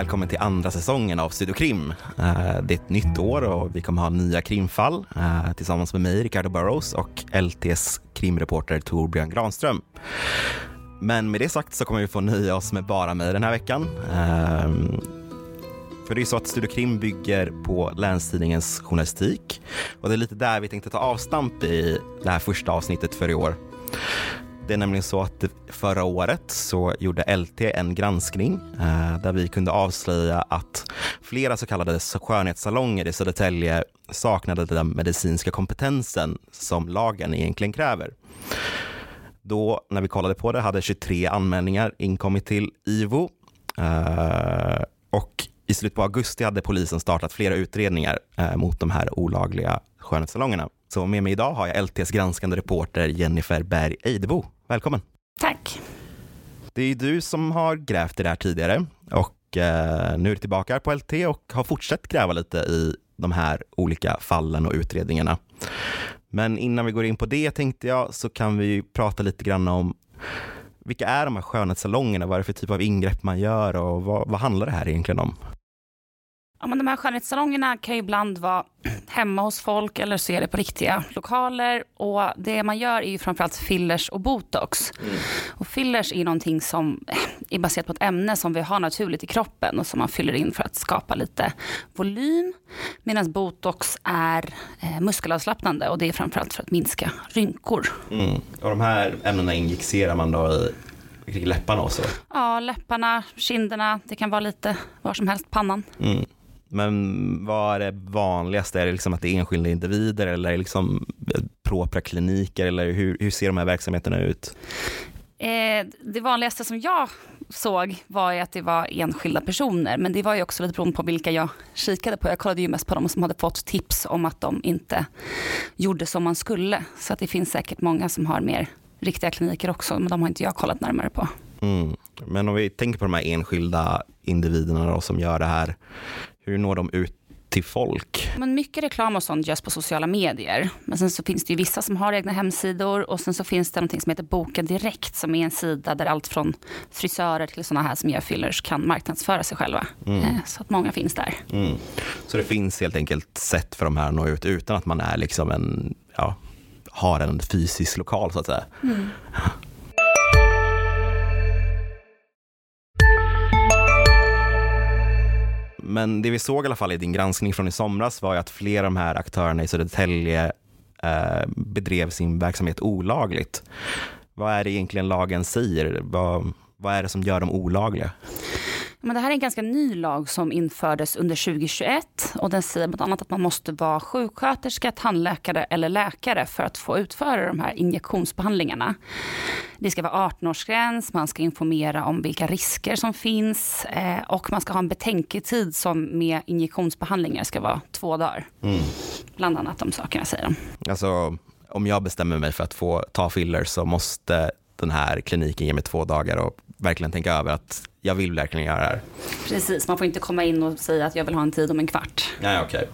välkommen till andra säsongen av Studio Krim. Eh, det är ett nytt år och vi kommer ha nya krimfall eh, tillsammans med mig, Ricardo Burrows och LTs krimreporter Torbjörn Granström. Men med det sagt så kommer vi få nöja oss med bara mig den här veckan. Eh, för det är ju så att Studio Krim bygger på Länstidningens journalistik och det är lite där vi tänkte ta avstamp i det här första avsnittet för i år. Det är nämligen så att förra året så gjorde LT en granskning eh, där vi kunde avslöja att flera så kallade skönhetssalonger i Södertälje saknade den medicinska kompetensen som lagen egentligen kräver. Då, när vi kollade på det, hade 23 anmälningar inkommit till IVO eh, och i slutet på augusti hade polisen startat flera utredningar eh, mot de här olagliga skönhetssalongerna. Så med mig idag har jag LTs granskande reporter Jennifer Berg Eidebo. Välkommen! Tack. Det är ju du som har grävt i det här tidigare och eh, nu är du tillbaka på LT och har fortsatt gräva lite i de här olika fallen och utredningarna. Men innan vi går in på det tänkte jag så kan vi prata lite grann om vilka är de här skönhetssalongerna? Vad är det för typ av ingrepp man gör och vad, vad handlar det här egentligen om? Ja, men de här skönhetssalongerna kan ibland vara hemma hos folk eller så är det på riktiga lokaler. Och det man gör är ju framförallt fillers och botox. Och fillers är någonting som är baserat på ett ämne som vi har naturligt i kroppen och som man fyller in för att skapa lite volym. Medan botox är eh, muskelavslappnande och det är framförallt för att minska rynkor. Mm. Och de här ämnena injicerar man då i kring läpparna och så? Ja, läpparna, kinderna, det kan vara lite var som helst, pannan. Mm. Men vad är det vanligaste? Är det liksom att det är enskilda individer eller är det liksom propra kliniker eller hur, hur ser de här verksamheterna ut? Eh, det vanligaste som jag såg var att det var enskilda personer, men det var ju också lite beroende på vilka jag kikade på. Jag kollade ju mest på de som hade fått tips om att de inte gjorde som man skulle. Så att det finns säkert många som har mer riktiga kliniker också, men de har inte jag kollat närmare på. Mm. Men om vi tänker på de här enskilda individerna då, som gör det här, hur når de ut till folk? Men mycket reklam och sånt görs på sociala medier. Men sen så finns det ju vissa som har egna hemsidor och sen så finns det någonting som heter Boka Direkt som är en sida där allt från frisörer till sådana här som gör fillers kan marknadsföra sig själva. Mm. Eh, Så att många finns där. Mm. Så det finns helt enkelt sätt för de här att nå ut utan att man är liksom en, ja, har en fysisk lokal så att säga. Men det vi såg i alla fall i din granskning från i somras var ju att flera av de här aktörerna i Södertälje eh, bedrev sin verksamhet olagligt. Vad är det egentligen lagen säger? Vad, vad är det som gör dem olagliga? Men det här är en ganska ny lag som infördes under 2021 och den säger bland annat att man måste vara sjuksköterska, tandläkare eller läkare för att få utföra de här injektionsbehandlingarna. Det ska vara 18-årsgräns, man ska informera om vilka risker som finns eh, och man ska ha en betänketid som med injektionsbehandlingar ska vara två dagar. Mm. Bland annat de sakerna säger de. Alltså, om jag bestämmer mig för att få ta filler så måste den här kliniken ge mig två dagar och verkligen tänka över att jag vill verkligen göra det här. Precis, man får inte komma in och säga att jag vill ha en tid om en kvart. Nej, okej.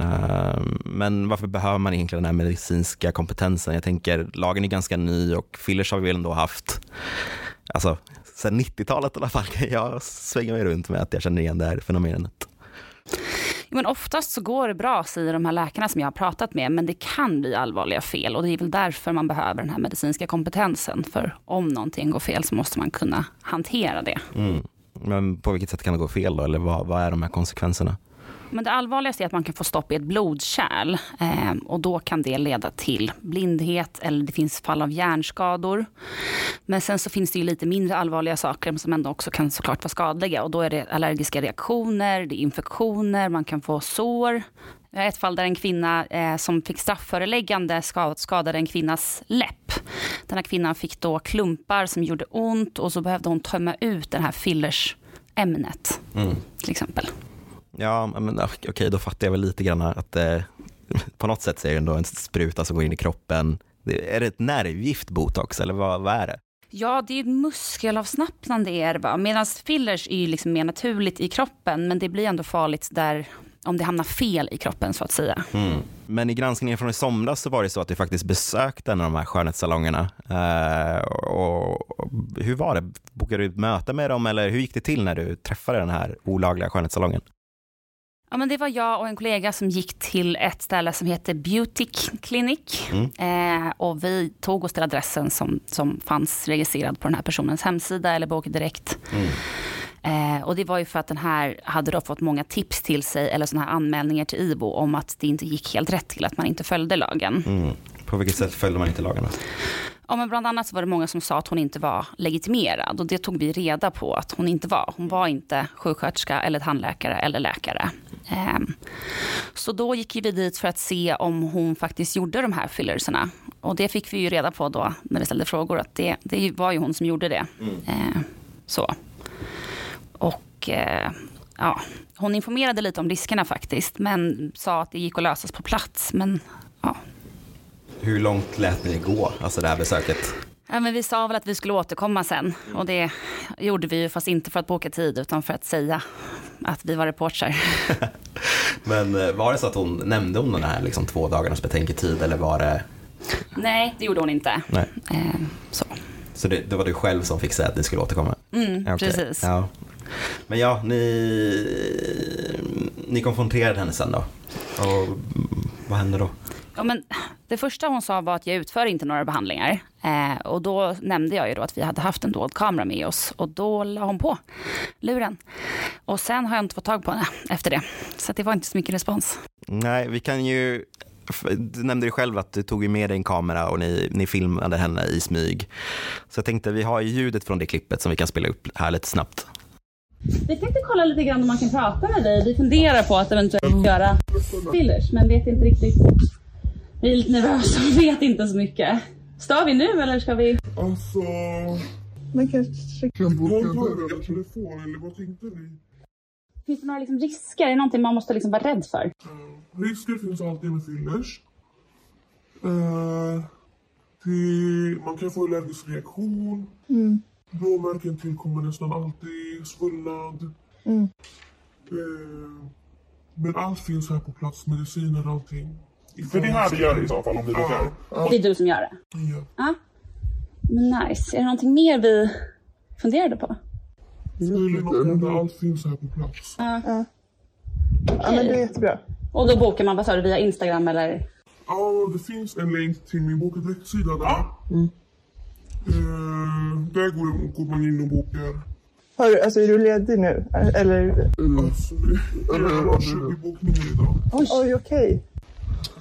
Ehm, Men varför behöver man egentligen den här medicinska kompetensen? Jag tänker, lagen är ganska ny och fillers har vi väl ändå haft, alltså sen 90-talet i alla fall kan jag svänga mig runt med att jag känner igen det här fenomenet. Men oftast så går det bra, säger de här läkarna som jag har pratat med, men det kan bli allvarliga fel och det är väl därför man behöver den här medicinska kompetensen. För om någonting går fel så måste man kunna hantera det. Mm. Men på vilket sätt kan det gå fel då? Eller vad, vad är de här konsekvenserna? Men det allvarligaste är att man kan få stopp i ett blodkärl eh, och då kan det leda till blindhet eller det finns fall av hjärnskador. Men sen så finns det ju lite mindre allvarliga saker som ändå också kan såklart vara skadliga och då är det allergiska reaktioner, det är infektioner, man kan få sår Vi har ett fall där en kvinna eh, som fick strafföreläggande skadade en kvinnas läpp. Den här kvinnan fick då klumpar som gjorde ont och så behövde hon tömma ut det här fillersämnet mm. till exempel. Ja, men okej, okay, då fattar jag väl lite grann att eh, på något sätt så är det ändå en spruta som går in i kroppen. Är det ett nervgift botox eller vad, vad är det? Ja, det är muskelavslappnande är det medan fillers är ju liksom mer naturligt i kroppen, men det blir ändå farligt där om det hamnar fel i kroppen så att säga. Mm. Men i granskningen från i somras så var det så att du faktiskt besökte en av de här skönhetssalongerna. Uh, och, och, hur var det? Bokade du ett möte med dem eller hur gick det till när du träffade den här olagliga skönhetssalongen? Ja, men det var jag och en kollega som gick till ett ställe som heter Beauty Clinic. Mm. Eh, och vi tog oss till adressen som, som fanns registrerad på den här personens hemsida eller bokade direkt. Mm. Eh, och det var ju för att den här hade då fått många tips till sig eller sådana här anmälningar till IVO om att det inte gick helt rätt till att man inte följde lagen. Mm. På vilket sätt följde man inte lagarna? Ja, men bland annat så var det många som sa att hon inte var legitimerad och det tog vi reda på att hon inte var. Hon var inte sjuksköterska eller tandläkare eller läkare. Ehm, så då gick vi dit för att se om hon faktiskt gjorde de här fillerserna. Och det fick vi ju reda på då när vi ställde frågor att det, det var ju hon som gjorde det. Mm. Ehm, så. Och eh, ja, hon informerade lite om riskerna faktiskt men sa att det gick att lösas på plats. Men ja, hur långt lät ni gå, alltså det här besöket? Ja, men vi sa väl att vi skulle återkomma sen och det gjorde vi ju fast inte för att boka tid utan för att säga att vi var reportrar. men eh, var det så att hon nämnde hon den här liksom, två dagarnas betänketid eller var det? Nej, det gjorde hon inte. Nej. Eh, så så det, det, var du själv som fick säga att ni skulle återkomma? Mm, okay. Precis. Ja. Men ja, ni, ni konfronterade henne sen då? Och vad hände då? Ja, men det första hon sa var att jag utför inte några behandlingar. Eh, och då nämnde jag ju då att vi hade haft en dold kamera med oss och då la hon på luren. Och sen har jag inte fått tag på henne efter det. Så det var inte så mycket respons. Nej, vi kan ju du nämnde ju själv att du tog med dig en kamera och ni, ni filmade henne i smyg. Så jag tänkte vi har ljudet från det klippet som vi kan spela upp här lite snabbt. Vi tänkte kolla lite grann om man kan prata med dig. Vi funderar på att eventuellt göra fillers men vet inte riktigt vi är lite nervösa och vet inte så mycket. Stör vi nu eller ska vi? Alltså... Man kanske kan boka en telefon eller vad tänkte ni? Finns det några liksom risker? Är det någonting man måste liksom vara rädd för? Uh, risker finns alltid med fillers. Uh, det, man kan få allergisk reaktion. Mm. Blåmärken tillkommer nästan alltid. Svullnad. Mm. Uh, men allt finns här på plats. Mediciner och allting. För det här vi gör det i så fall om är okej. Ja. Det är du som gör det? Ja. ja. Men nice. Är det någonting mer vi funderade på? Skulle allt finns här på plats. Ja. Ja. ja men det är jättebra. Och då bokar man, vad sa du, via Instagram eller? Ja, det finns en länk till min boka direkt-sida där. Mm. Uh, där går, går man in och bokar. Har du, alltså är du ledig nu? Eller? Alltså, jag har 20 bokningar idag. Oj, okej. Okay.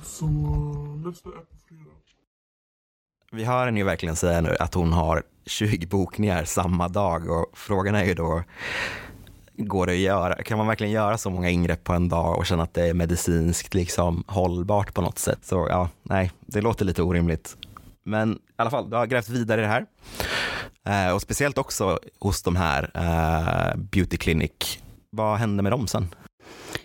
Så nästa är på fredag. Vi hör henne ju verkligen säga nu att hon har 20 bokningar samma dag och frågan är ju då, går det att göra, kan man verkligen göra så många ingrepp på en dag och känna att det är medicinskt liksom hållbart på något sätt? Så ja, nej, det låter lite orimligt. Men i alla fall, du har grävt vidare i det här. Eh, och speciellt också hos de här eh, Beauty Clinic. Vad hände med dem sen?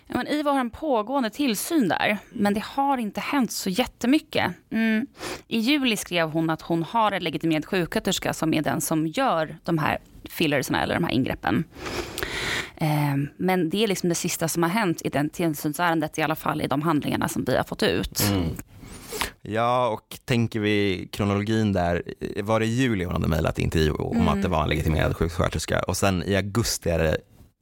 Men IVO har en pågående tillsyn där, men det har inte hänt så jättemycket. Mm. I juli skrev hon att hon har en legitimerad sjuksköterska som är den som gör de här fillerserna eller de här ingreppen. Eh, men det är liksom det sista som har hänt i den tillsynsärendet, i alla fall i de handlingarna som vi har fått ut. Mm. Ja, och tänker vi kronologin där, var det i juli hon hade mejlat in till IVO om mm. att det var en legitimerad sjuksköterska och sen i augusti är det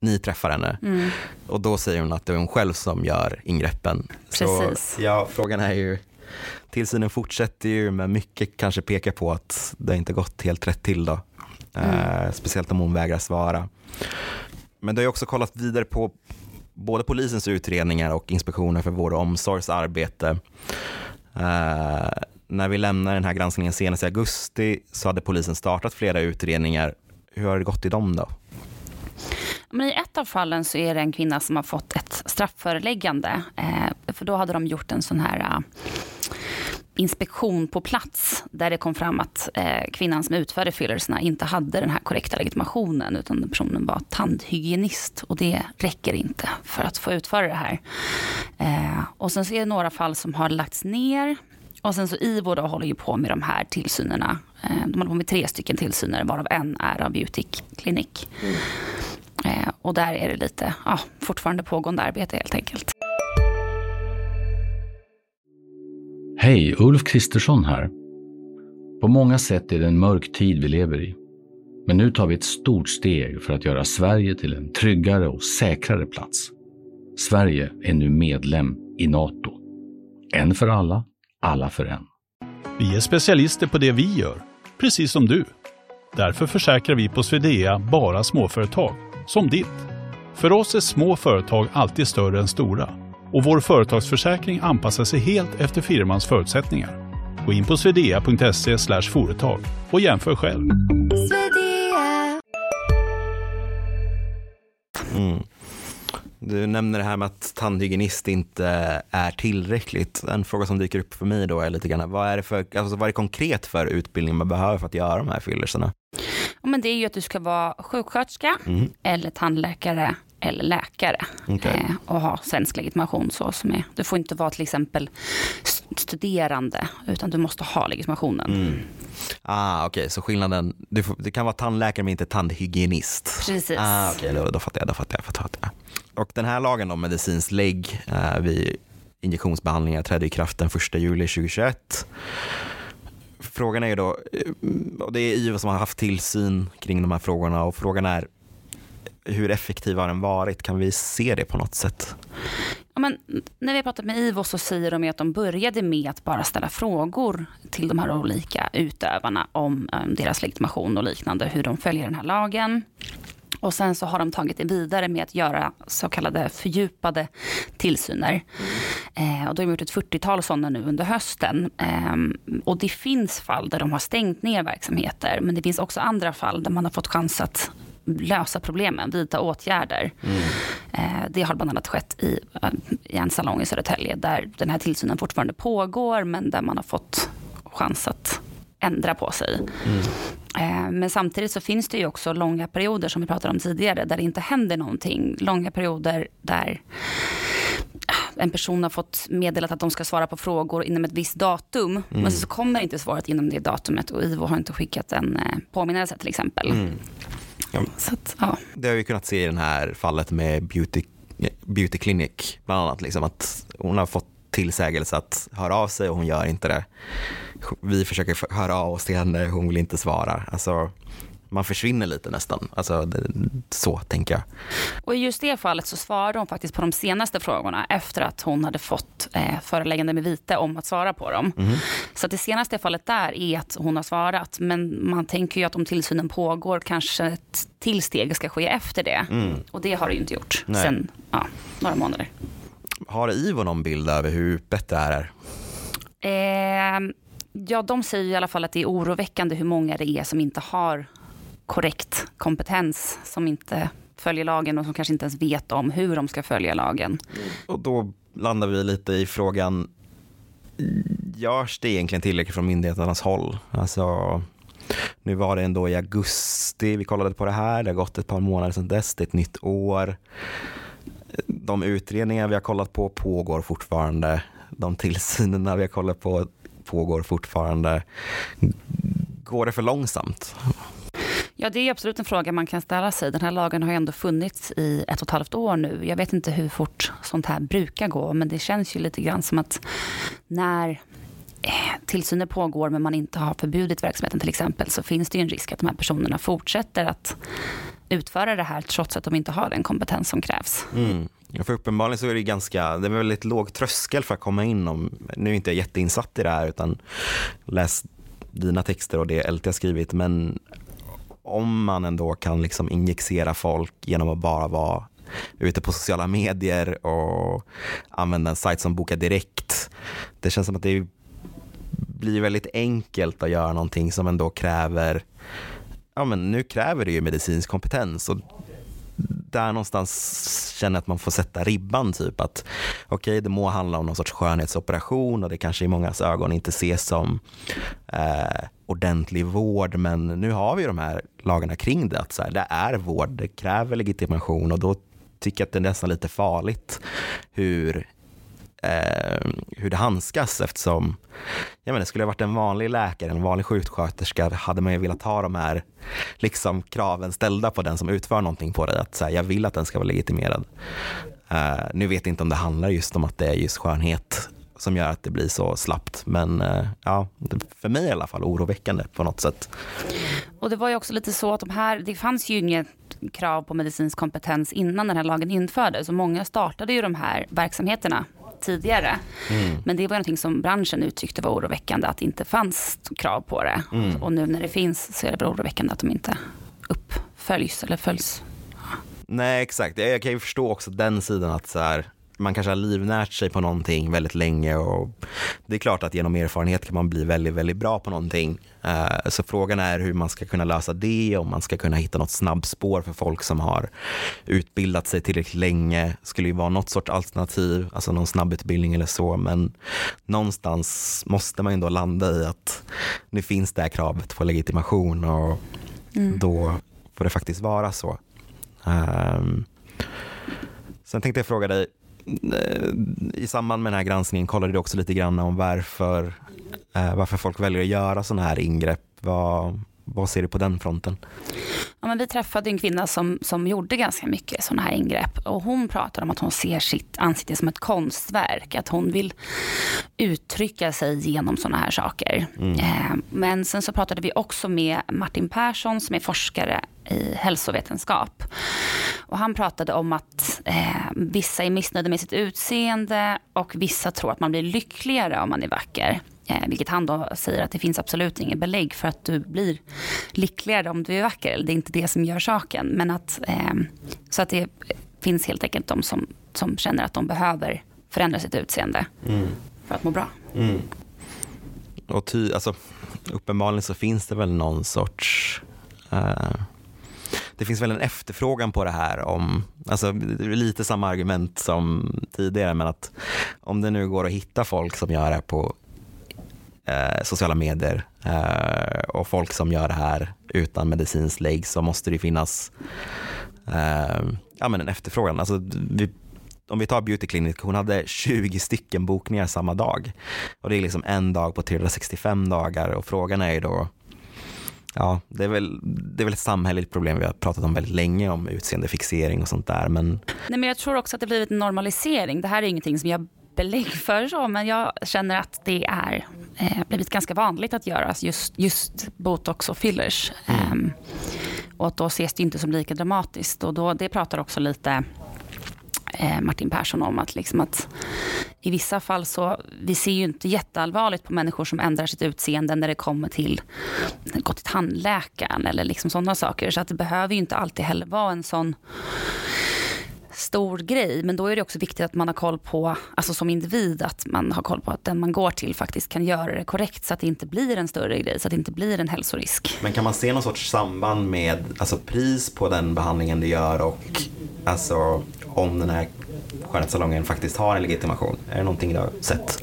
ni träffar henne mm. och då säger hon att det är hon själv som gör ingreppen. Precis. Så ja, frågan är ju, tillsynen fortsätter ju men mycket kanske pekar på att det inte gått helt rätt till då. Mm. Eh, speciellt om hon vägrar svara. Men du har ju också kollat vidare på både polisens utredningar och inspektioner för vård och omsorgsarbete. Eh, när vi lämnar den här granskningen senast i augusti så hade polisen startat flera utredningar. Hur har det gått i dem då? Men I ett av fallen så är det en kvinna som har fått ett straffföreläggande eh, för då hade de gjort en sån här eh, inspektion på plats där det kom fram att eh, kvinnan som utförde fillersna inte hade den här korrekta legitimationen utan personen var tandhygienist och det räcker inte för att få utföra det här. Eh, och sen så är det några fall som har lagts ner och sen så IVO då håller ju på med de här tillsynerna. Eh, de håller på med tre stycken tillsyner varav en är av Beauty Clinic. Mm. Eh, och där är det lite, ja, fortfarande pågående arbete helt enkelt. Hej, Ulf Kristersson här. På många sätt är det en mörk tid vi lever i. Men nu tar vi ett stort steg för att göra Sverige till en tryggare och säkrare plats. Sverige är nu medlem i Nato. En för alla, alla för en. Vi är specialister på det vi gör, precis som du. Därför försäkrar vi på Swedea bara småföretag, som ditt. För oss är små företag alltid större än stora och vår företagsförsäkring anpassar sig helt efter firmans förutsättningar. Gå in på swedea.se företag och jämför själv. Mm. Du nämner det här med att tandhygienist inte är tillräckligt. En fråga som dyker upp för mig då är lite grann, vad är det, för, alltså vad är det konkret för utbildning man behöver för att göra de här fillersarna? Men det är ju att du ska vara sjuksköterska mm. eller tandläkare eller läkare okay. eh, och ha svensk legitimation. Så som är. Du får inte vara till exempel studerande utan du måste ha legitimationen. Mm. Ah, Okej, okay. så skillnaden, du, får, du, kan vara tandläkare men inte tandhygienist. Precis. Ah, Okej, okay. då, då fattar jag. Då fattar jag, fattar jag. Och den här lagen om medicinskt lägg eh, vid injektionsbehandlingar trädde i kraft den 1 juli 2021. Frågan är ju då, eh, och det är IVO som har haft tillsyn kring de här frågorna och frågan är hur effektiv har den varit? Kan vi se det på något sätt? Ja, men när vi har pratat med IVO så säger de att de började med att bara ställa frågor till de här olika utövarna om um, deras legitimation och liknande, hur de följer den här lagen. Och sen så har de tagit det vidare med att göra så kallade fördjupade tillsyner. Mm. Eh, och då har de gjort ett 40-tal sådana nu under hösten. Eh, och det finns fall där de har stängt ner verksamheter. Men det finns också andra fall där man har fått chans att lösa problemen, vidta åtgärder. Mm. Eh, det har bland annat skett i, eh, i en salong i Södertälje där den här tillsynen fortfarande pågår men där man har fått chans att ändra på sig. Mm. Eh, men samtidigt så finns det ju också långa perioder som vi pratade om tidigare där det inte händer någonting. Långa perioder där en person har fått meddelat att de ska svara på frågor inom ett visst datum. Mm. Men så kommer inte svaret inom det datumet och IVO har inte skickat en påminnelse till exempel. Mm. Ja. Att, ja. Det har vi kunnat se i det här fallet med Beauty, beauty Clinic bland annat. Liksom, att hon har fått tillsägelse att höra av sig och hon gör inte det. Vi försöker höra av oss till henne, hon vill inte svara. Alltså, man försvinner lite nästan. Alltså, så tänker jag. Och i just det fallet så svarade hon faktiskt på de senaste frågorna efter att hon hade fått eh, föreläggande med vite om att svara på dem. Mm. Så det senaste fallet där är att hon har svarat. Men man tänker ju att om tillsynen pågår kanske ett till steg ska ske efter det. Mm. Och det har det ju inte gjort Nej. sen ja, några månader. Har IVO någon bild över hur öppet det är? Eh, ja, de säger i alla fall att det är oroväckande hur många det är som inte har korrekt kompetens som inte följer lagen och som kanske inte ens vet om hur de ska följa lagen. Och då landar vi lite i frågan, görs det egentligen tillräckligt från myndigheternas håll? Alltså, nu var det ändå i augusti vi kollade på det här, det har gått ett par månader sedan dess, det är ett nytt år. De utredningar vi har kollat på pågår fortfarande, de tillsynerna vi har kollat på pågår fortfarande. Går det för långsamt? Ja, det är absolut en fråga man kan ställa sig. Den här lagen har ju ändå funnits i ett och ett halvt år nu. Jag vet inte hur fort sånt här brukar gå, men det känns ju lite grann som att när eh, tillsyner pågår men man inte har förbjudit verksamheten till exempel så finns det ju en risk att de här personerna fortsätter att utföra det här trots att de inte har den kompetens som krävs. Mm. För uppenbarligen så är det ganska, det är väldigt låg tröskel för att komma in om, nu är jag inte jätteinsatt i det här utan läs dina texter och det LT har skrivit men om man ändå kan liksom injicera folk genom att bara vara ute på sociala medier och använda en sajt som Boka Direkt. Det känns som att det blir väldigt enkelt att göra någonting som ändå kräver, ja men nu kräver det ju medicinsk kompetens och där någonstans känner jag att man får sätta ribban. typ att Okej, okay, det må handla om någon sorts skönhetsoperation och det kanske i mångas ögon inte ses som eh, ordentlig vård, men nu har vi de här lagarna kring det. Att så här, det är vård, det kräver legitimation och då tycker jag att det är nästan lite farligt hur eh, hur det handskas eftersom jag menar, skulle jag varit en vanlig läkare, en vanlig sjuksköterska hade man ju velat ha de här liksom, kraven ställda på den som utför någonting på dig. Att så här, jag vill att den ska vara legitimerad. Uh, nu vet jag inte om det handlar just om att det är just skönhet som gör att det blir så slappt. Men uh, ja, för mig i alla fall oroväckande på något sätt. Och det var ju också lite så att de här, det fanns ju inget krav på medicinsk kompetens innan den här lagen infördes. Så många startade ju de här verksamheterna tidigare. Mm. Men det var någonting som branschen uttryckte var oroväckande att det inte fanns krav på det. Mm. Och nu när det finns så är det oroväckande att de inte uppföljs eller följs. Nej exakt, jag kan ju förstå också den sidan att så här, man kanske har livnärt sig på någonting väldigt länge och det är klart att genom erfarenhet kan man bli väldigt, väldigt bra på någonting. Eh, så frågan är hur man ska kunna lösa det, om man ska kunna hitta något snabbspår för folk som har utbildat sig tillräckligt länge. skulle ju vara något sorts alternativ, alltså någon snabbutbildning eller så, men någonstans måste man ändå landa i att nu finns det här kravet på legitimation och mm. då får det faktiskt vara så. Um, sen tänkte jag fråga dig, i samband med den här granskningen kollade du också lite grann om varför, eh, varför folk väljer att göra sådana här ingrepp. Vad, vad ser du på den fronten? Ja, men vi träffade en kvinna som, som gjorde ganska mycket sådana här ingrepp. Och hon pratar om att hon ser sitt ansikte som ett konstverk. Att hon vill uttrycka sig genom sådana här saker. Mm. Eh, men sen så pratade vi också med Martin Persson som är forskare i hälsovetenskap. Och han pratade om att eh, vissa är missnöjda med sitt utseende och vissa tror att man blir lyckligare om man är vacker. Eh, vilket han då säger att det finns absolut inget belägg för att du blir lyckligare om du är vacker. Det är inte det som gör saken. Men att, eh, så att det finns helt enkelt de som, som känner att de behöver förändra sitt utseende mm. för att må bra. Mm. Och ty, alltså, uppenbarligen så finns det väl någon sorts uh det finns väl en efterfrågan på det här om, alltså lite samma argument som tidigare, men att om det nu går att hitta folk som gör det på eh, sociala medier eh, och folk som gör det här utan medicinsk lägg så måste det finnas eh, ja, men en efterfrågan. Alltså, vi, om vi tar Beauty Clinic, hon hade 20 stycken bokningar samma dag. Och det är liksom en dag på 365 dagar och frågan är ju då ja, det är, väl, det är väl ett samhälleligt problem vi har pratat om väldigt länge om utseendefixering och sånt där. Men... Nej, men jag tror också att det blivit en normalisering. Det här är ingenting som jag belägg för så, men jag känner att det är eh, blivit ganska vanligt att göra just, just botox och fillers. Mm. Um, och att då ses det inte som lika dramatiskt. Och då, det pratar också lite eh, Martin Persson om att, liksom att i vissa fall så, vi ser ju inte jätteallvarligt på människor som ändrar sitt utseende när det kommer till, gå till tandläkaren eller liksom sådana saker. Så att det behöver ju inte alltid heller vara en sån stor grej. Men då är det också viktigt att man har koll på, alltså som individ, att man har koll på att den man går till faktiskt kan göra det korrekt så att det inte blir en större grej, så att det inte blir en hälsorisk. Men kan man se någon sorts samband med alltså pris på den behandlingen du gör och alltså om den här skönhetssalongen faktiskt har en legitimation? Är det någonting du har sett?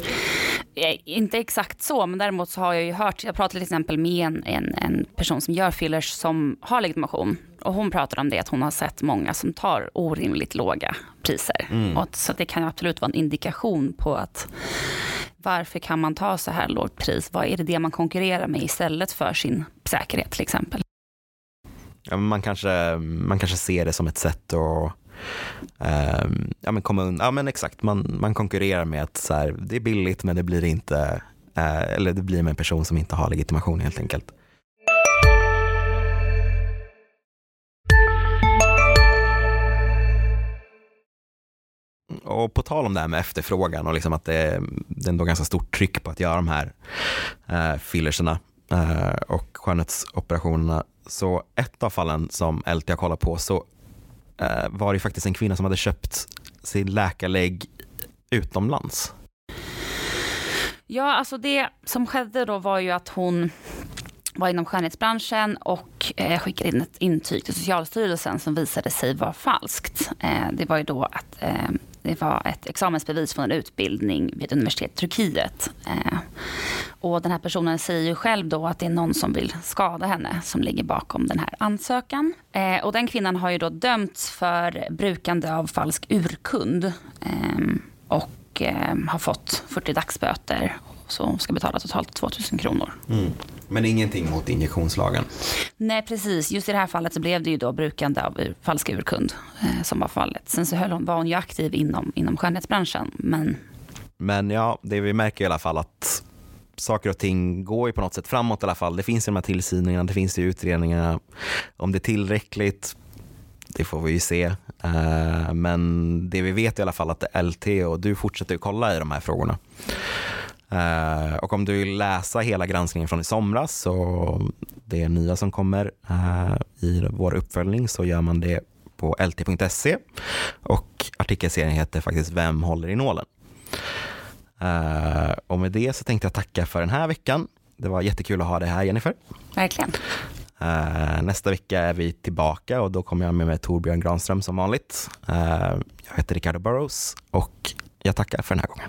Inte exakt så, men däremot så har jag ju hört, jag pratade till exempel med en, en, en, person som gör fillers som har legitimation. Och hon pratar om det, att hon har sett många som tar orimligt låga priser. Mm. Och så det kan absolut vara en indikation på att varför kan man ta så här lågt pris? Vad är det det man konkurrerar med istället för sin säkerhet till exempel? Ja, man, kanske, man kanske ser det som ett sätt att Eh, ja, men komma undan. Ja, men exakt, man, man konkurrerar med att så här, det är billigt men det blir inte, eh, eller det blir med en person som inte har legitimation helt enkelt. Och på tal om det här med efterfrågan och liksom att det är, det är ändå ganska stort tryck på att göra de här eh, fillerserna eh, och skönhetsoperationerna. Så ett av fallen som LT har kollat på så Eh, var det faktiskt en kvinna som hade köpt sin läkarlägg utomlands. Ja, alltså det som skedde då var ju att hon var inom skönhetsbranschen och eh, skickade in ett intyg till Socialstyrelsen som visade sig vara falskt. Eh, det var ju då att eh, det var ett examensbevis från en utbildning vid universitetet i Turkiet. Eh, och den här personen säger ju själv då att det är någon som vill skada henne som ligger bakom den här ansökan. Eh, och den kvinnan har ju då dömts för brukande av falsk urkund eh, och ehm, har fått 40 dagsböter så ska betala totalt 2000 kronor. Mm. Men ingenting mot injektionslagen? Nej, precis. Just i det här fallet så blev det ju då brukande av falsk urkund eh, som var fallet. Sen så höll hon, var hon ju aktiv inom, inom skönhetsbranschen. Men... men ja, det vi märker i alla fall att saker och ting går ju på något sätt framåt i alla fall. Det finns ju de här tillsyningarna, det finns ju utredningarna. Om det är tillräckligt, det får vi ju se. Eh, men det vi vet i alla fall att det är LT och du fortsätter kolla i de här frågorna. Uh, och om du vill läsa hela granskningen från i somras och det nya som kommer uh, i vår uppföljning så gör man det på lt.se och artikelserien heter faktiskt Vem håller i nålen? Uh, och med det så tänkte jag tacka för den här veckan. Det var jättekul att ha dig här Jennifer. Verkligen. nästa vecka är vi tillbaka och då kommer jag med mig Torbjörn Granström som vanligt. jag heter Ricardo Burrows och jag tackar för den här gången.